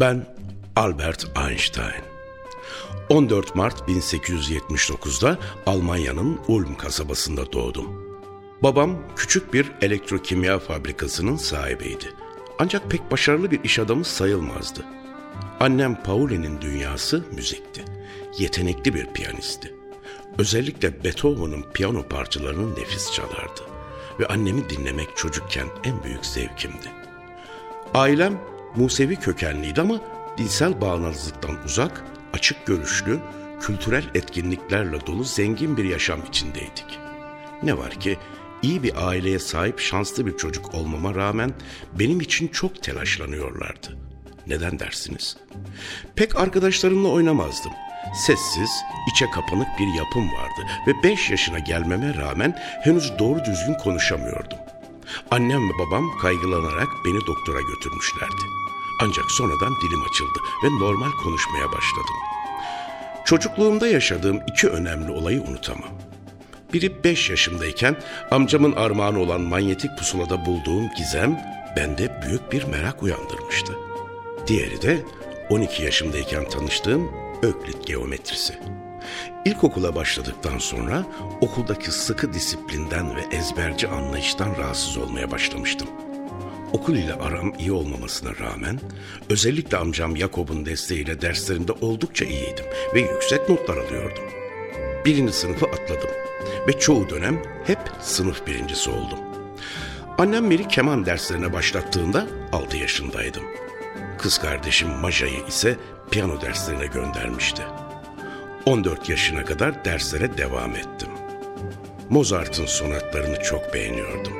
Ben Albert Einstein. 14 Mart 1879'da Almanya'nın Ulm kasabasında doğdum. Babam küçük bir elektrokimya fabrikasının sahibiydi. Ancak pek başarılı bir iş adamı sayılmazdı. Annem Pauline'in dünyası müzikti. Yetenekli bir piyanisti. Özellikle Beethoven'ın piyano parçalarını nefis çalardı. Ve annemi dinlemek çocukken en büyük zevkimdi. Ailem Musevi kökenliydi ama dinsel bağnazlıktan uzak, açık görüşlü, kültürel etkinliklerle dolu zengin bir yaşam içindeydik. Ne var ki iyi bir aileye sahip şanslı bir çocuk olmama rağmen benim için çok telaşlanıyorlardı. Neden dersiniz? Pek arkadaşlarımla oynamazdım. Sessiz, içe kapanık bir yapım vardı ve beş yaşına gelmeme rağmen henüz doğru düzgün konuşamıyordum. Annem ve babam kaygılanarak beni doktora götürmüşlerdi. Ancak sonradan dilim açıldı ve normal konuşmaya başladım. Çocukluğumda yaşadığım iki önemli olayı unutamam. Biri beş yaşımdayken amcamın armağanı olan manyetik pusulada bulduğum gizem bende büyük bir merak uyandırmıştı. Diğeri de 12 yaşımdayken tanıştığım Öklit geometrisi. İlkokula başladıktan sonra okuldaki sıkı disiplinden ve ezberci anlayıştan rahatsız olmaya başlamıştım. Okul ile aram iyi olmamasına rağmen özellikle amcam Yakob'un desteğiyle derslerimde oldukça iyiydim ve yüksek notlar alıyordum. Birinci sınıfı atladım ve çoğu dönem hep sınıf birincisi oldum. Annem beni keman derslerine başlattığında 6 yaşındaydım. Kız kardeşim Maja'yı ise piyano derslerine göndermişti. 14 yaşına kadar derslere devam ettim. Mozart'ın sonatlarını çok beğeniyordum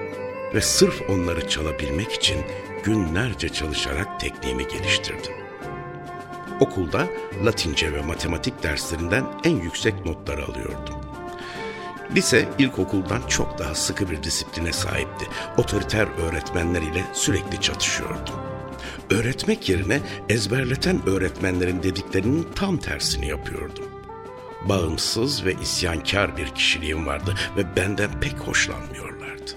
ve sırf onları çalabilmek için günlerce çalışarak tekniğimi geliştirdim. Okulda Latince ve matematik derslerinden en yüksek notları alıyordum. Lise ilkokuldan çok daha sıkı bir disipline sahipti. Otoriter öğretmenler ile sürekli çatışıyordum. Öğretmek yerine ezberleten öğretmenlerin dediklerinin tam tersini yapıyordum. Bağımsız ve isyankar bir kişiliğim vardı ve benden pek hoşlanmıyorlardı.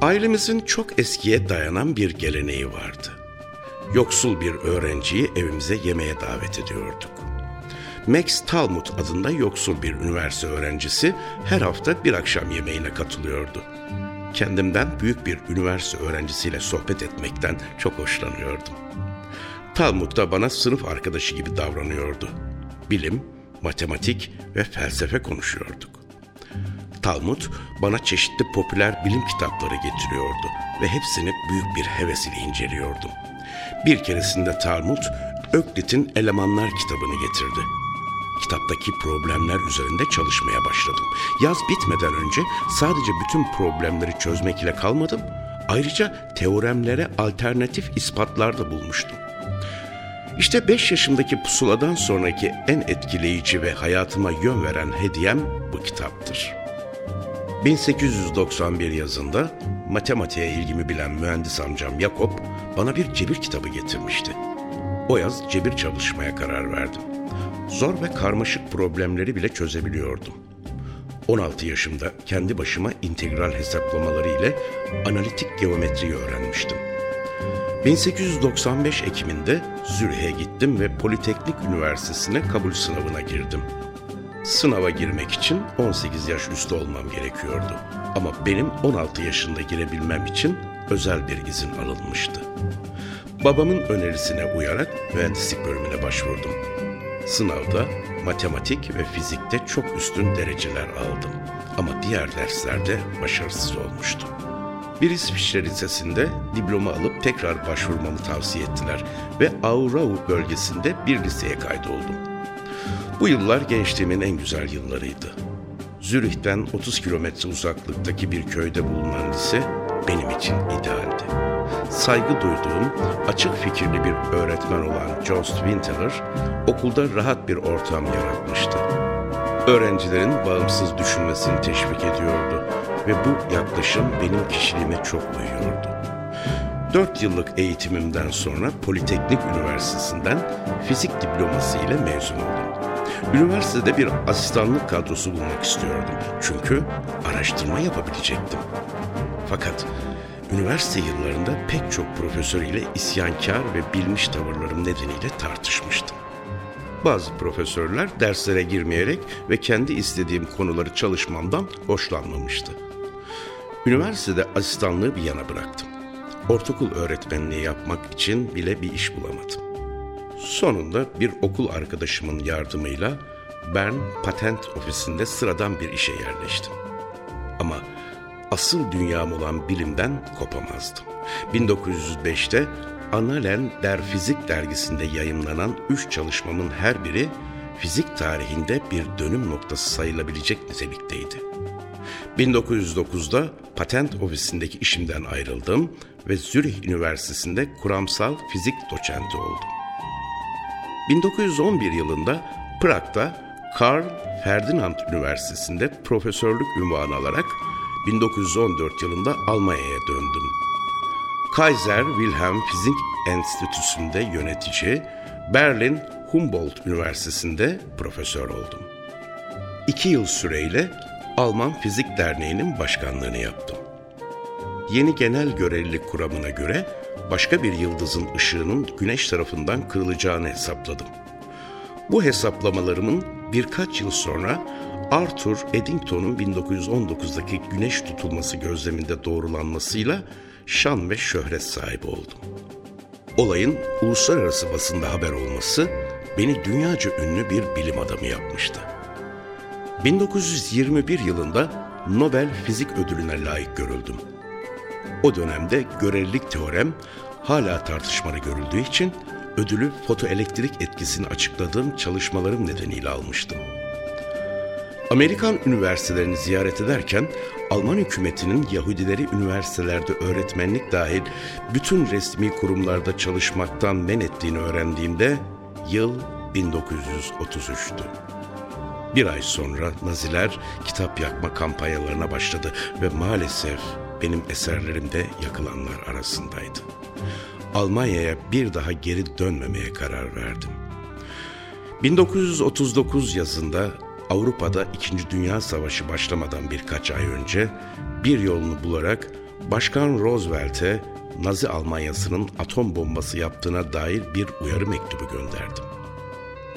Ailemizin çok eskiye dayanan bir geleneği vardı. Yoksul bir öğrenciyi evimize yemeğe davet ediyorduk. Max Talmud adında yoksul bir üniversite öğrencisi her hafta bir akşam yemeğine katılıyordu. Kendimden büyük bir üniversite öğrencisiyle sohbet etmekten çok hoşlanıyordum. Talmud da bana sınıf arkadaşı gibi davranıyordu. Bilim, matematik ve felsefe konuşuyorduk. Talmud bana çeşitli popüler bilim kitapları getiriyordu ve hepsini büyük bir heves ile inceliyordum. Bir keresinde Talmud, Öklit'in Elemanlar kitabını getirdi. Kitaptaki problemler üzerinde çalışmaya başladım. Yaz bitmeden önce sadece bütün problemleri çözmek ile kalmadım, ayrıca teoremlere alternatif ispatlar da bulmuştum. İşte 5 yaşımdaki pusuladan sonraki en etkileyici ve hayatıma yön veren hediyem bu kitaptır. 1891 yazında matematiğe ilgimi bilen mühendis amcam Yakup bana bir cebir kitabı getirmişti. O yaz cebir çalışmaya karar verdim. Zor ve karmaşık problemleri bile çözebiliyordum. 16 yaşımda kendi başıma integral hesaplamaları ile analitik geometriyi öğrenmiştim. 1895 Ekim'inde Zürih'e gittim ve Politeknik Üniversitesi'ne kabul sınavına girdim. Sınava girmek için 18 yaş üstü olmam gerekiyordu. Ama benim 16 yaşında girebilmem için özel bir izin alınmıştı. Babamın önerisine uyarak mühendislik bölümüne başvurdum. Sınavda matematik ve fizikte çok üstün dereceler aldım. Ama diğer derslerde başarısız olmuştum. Bir İsviçre Lisesi'nde diploma alıp tekrar başvurmamı tavsiye ettiler ve Aurau bölgesinde bir liseye kaydoldum. Bu yıllar gençliğimin en güzel yıllarıydı. Zürih'ten 30 kilometre uzaklıktaki bir köyde bulunan lise benim için idealdi. Saygı duyduğum, açık fikirli bir öğretmen olan Jost Winteler okulda rahat bir ortam yaratmıştı. Öğrencilerin bağımsız düşünmesini teşvik ediyordu ve bu yaklaşım benim kişiliğime çok uyuyordu. Dört yıllık eğitimimden sonra Politeknik Üniversitesi'nden fizik diploması ile mezun oldum. Üniversitede bir asistanlık kadrosu bulmak istiyordum. Çünkü araştırma yapabilecektim. Fakat üniversite yıllarında pek çok profesör ile isyankar ve bilmiş tavırlarım nedeniyle tartışmıştım. Bazı profesörler derslere girmeyerek ve kendi istediğim konuları çalışmamdan hoşlanmamıştı. Üniversitede asistanlığı bir yana bıraktım. Ortaokul öğretmenliği yapmak için bile bir iş bulamadım. Sonunda bir okul arkadaşımın yardımıyla Bern Patent Ofisi'nde sıradan bir işe yerleştim. Ama asıl dünyam olan bilimden kopamazdım. 1905'te Annalen der Fizik dergisinde yayımlanan üç çalışmamın her biri fizik tarihinde bir dönüm noktası sayılabilecek nitelikteydi. 1909'da patent ofisindeki işimden ayrıldım ve Zürih Üniversitesi'nde kuramsal fizik doçenti oldum. 1911 yılında Prag'da Karl Ferdinand Üniversitesi'nde profesörlük ünvanı alarak 1914 yılında Almanya'ya döndüm. Kaiser Wilhelm Fizik Enstitüsü'nde yönetici, Berlin Humboldt Üniversitesi'nde profesör oldum. İki yıl süreyle Alman Fizik Derneği'nin başkanlığını yaptım. Yeni genel görevlilik kuramına göre başka bir yıldızın ışığının güneş tarafından kırılacağını hesapladım. Bu hesaplamalarımın birkaç yıl sonra Arthur Eddington'un 1919'daki güneş tutulması gözleminde doğrulanmasıyla şan ve şöhret sahibi oldum. Olayın uluslararası basında haber olması beni dünyaca ünlü bir bilim adamı yapmıştı. 1921 yılında Nobel Fizik Ödülüne layık görüldüm. O dönemde görelilik teorem hala tartışmalı görüldüğü için ödülü fotoelektrik etkisini açıkladığım çalışmalarım nedeniyle almıştım. Amerikan üniversitelerini ziyaret ederken Alman hükümetinin Yahudileri üniversitelerde öğretmenlik dahil bütün resmi kurumlarda çalışmaktan men ettiğini öğrendiğimde yıl 1933'tü. Bir ay sonra Naziler kitap yakma kampanyalarına başladı ve maalesef benim eserlerim de yakılanlar arasındaydı. Almanya'ya bir daha geri dönmemeye karar verdim. 1939 yazında Avrupa'da İkinci Dünya Savaşı başlamadan birkaç ay önce bir yolunu bularak Başkan Roosevelt'e Nazi Almanyası'nın atom bombası yaptığına dair bir uyarı mektubu gönderdim.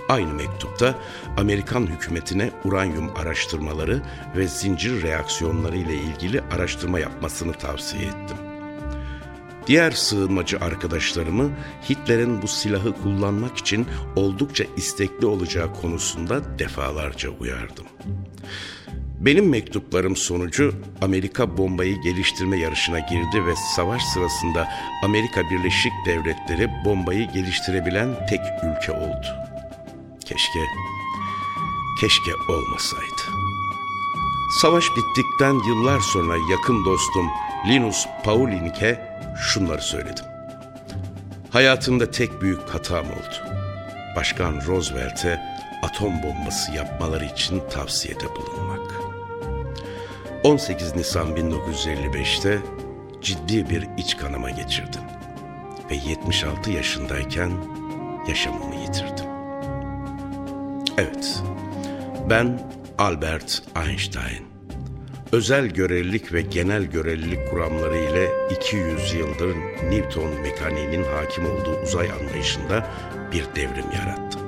Aynı mektupta Amerikan hükümetine uranyum araştırmaları ve zincir reaksiyonları ile ilgili araştırma yapmasını tavsiye ettim. Diğer sığınmacı arkadaşlarımı Hitler'in bu silahı kullanmak için oldukça istekli olacağı konusunda defalarca uyardım. Benim mektuplarım sonucu Amerika bombayı geliştirme yarışına girdi ve savaş sırasında Amerika Birleşik Devletleri bombayı geliştirebilen tek ülke oldu. Keşke, keşke olmasaydı. Savaş bittikten yıllar sonra yakın dostum Linus Paulink'e şunları söyledim. Hayatımda tek büyük hatam oldu. Başkan Roosevelt'e atom bombası yapmaları için tavsiyede bulunmak. 18 Nisan 1955'te ciddi bir iç kanama geçirdim ve 76 yaşındayken yaşamımı yitirdim. Evet, ben Albert Einstein özel görelilik ve genel görelilik kuramları ile 200 yıldır Newton mekaniğinin hakim olduğu uzay anlayışında bir devrim yarattı.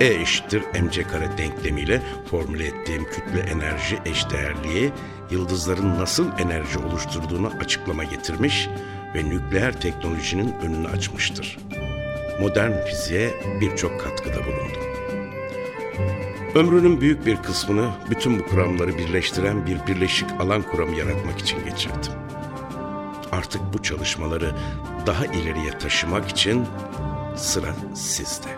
E eşittir mc kare denklemiyle formüle ettiğim kütle enerji eşdeğerliği yıldızların nasıl enerji oluşturduğunu açıklama getirmiş ve nükleer teknolojinin önünü açmıştır. Modern fiziğe birçok katkıda bulundu. Ömrünün büyük bir kısmını bütün bu kuramları birleştiren bir birleşik alan kuramı yaratmak için geçirdim. Artık bu çalışmaları daha ileriye taşımak için sıra sizde.